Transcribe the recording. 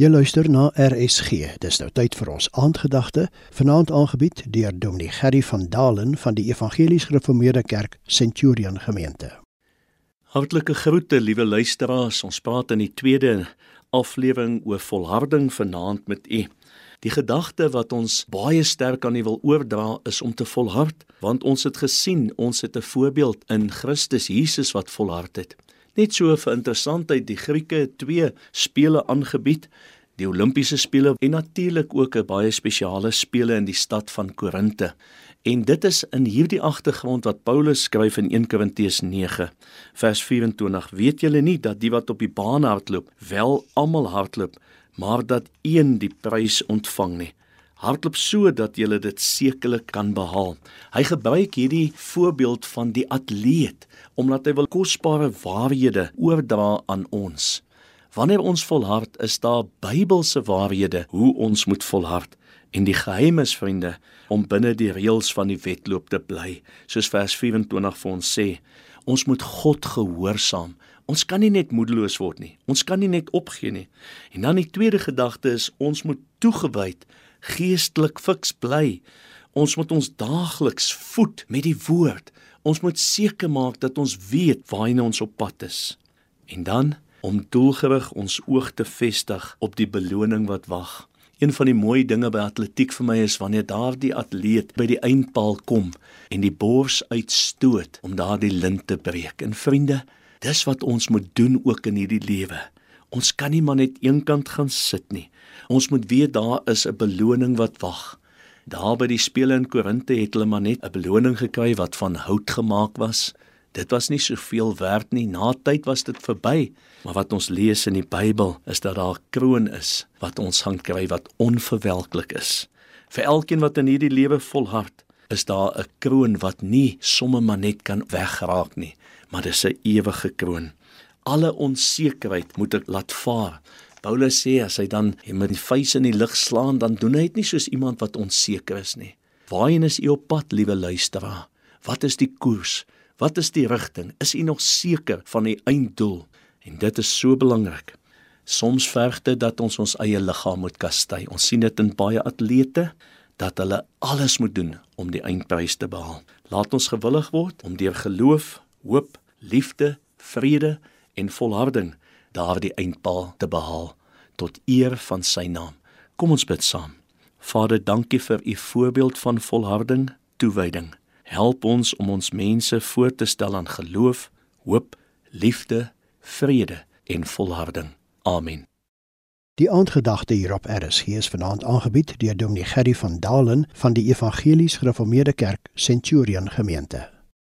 Jy luister na RSG. Dis nou tyd vir ons aandgedagte, vanaand aangebied deur Dominee Gerry van Dalen van die Evangelies Gereformeerde Kerk Centurion Gemeente. Hartlike groete, liewe luisteraars. Ons praat in die tweede aflewering oor volharding vanaand met u. Die gedagte wat ons baie sterk aan u wil oordra is om te volhard, want ons het gesien, ons het 'n voorbeeld in Christus Jesus wat volhard het. Net so vir interessantheid, die Grieke het twee spele aangebied, die Olimpiese spele en natuurlik ook 'n baie spesiale spele in die stad van Korinte. En dit is in hierdie agtergrond wat Paulus skryf in 1 Korintiërs 9 vers 24: Weet julle nie dat die wat op die baan hardloop, wel almal hardloop, maar dat een die prys ontvang nie? Hardloop so dat jy dit sekerlik kan behaal. Hy gebruik hierdie voorbeeld van die atleet omdat hy wil kosbare waarhede oordra aan ons. Wanneer ons volhard, is daar Bybelse waarhede hoe ons moet volhard. En die geheim is vriende om binne die reëls van die wedloop te bly. Soos vers 24 vir ons sê, ons moet God gehoorsaam. Ons kan nie net moedeloos word nie. Ons kan nie net opgee nie. En dan die tweede gedagte is ons moet toegewyd geestelik fiks bly. Ons moet ons daagliks voed met die woord. Ons moet seker maak dat ons weet waarheen ons op pad is. En dan om doelgerig ons oog te vestig op die beloning wat wag. Een van die mooi dinge by atletiek vir my is wanneer daardie atleet by die eindpaal kom en die bors uitstoot om daardie lint te breek. En vriende, dis wat ons moet doen ook in hierdie lewe. Ons kan nie maar net eenkant gaan sit nie. Ons moet weet daar is 'n beloning wat wag. Daar by die spele in Korinte het hulle maar net 'n beloning gekry wat van hout gemaak was. Dit was nie soveel werd nie. Na tyd was dit verby. Maar wat ons lees in die Bybel is dat daar 'n kroon is wat ons gaan kry wat onverwelklik is. Vir elkeen wat in hierdie lewe volhard, is daar 'n kroon wat nie sommer maar net kan wegraak nie, maar dis 'n ewige kroon. Alle onsekerheid moet ek laat vaar Paulus sê as hy dan met die vuis in die lug slaan, dan doen hy dit nie soos iemand wat onseker is nie. Waarheen is u op pad, liewe luisteraar? Wat is die koers? Wat is die rigting? Is u nog seker van die einddoel? En dit is so belangrik. Soms verg dit dat ons ons eie liggaam moet kastei. Ons sien dit in baie atlete dat hulle alles moet doen om die eindprys te behaal. Laat ons gewillig word om deur geloof, hoop, liefde, vrede en volharding daardie eindpaal te behaal tot eer van sy naam. Kom ons bid saam. Vader, dankie vir u voorbeeld van volharding, toewyding. Help ons om ons mense voor te stel aan geloof, hoop, liefde, vrede en volharding. Amen. Die aandgedagte hierop is vanaand aangebied deur Dominee Gerry van Dalen van die Evangelies Gereformeerde Kerk Centurion Gemeente.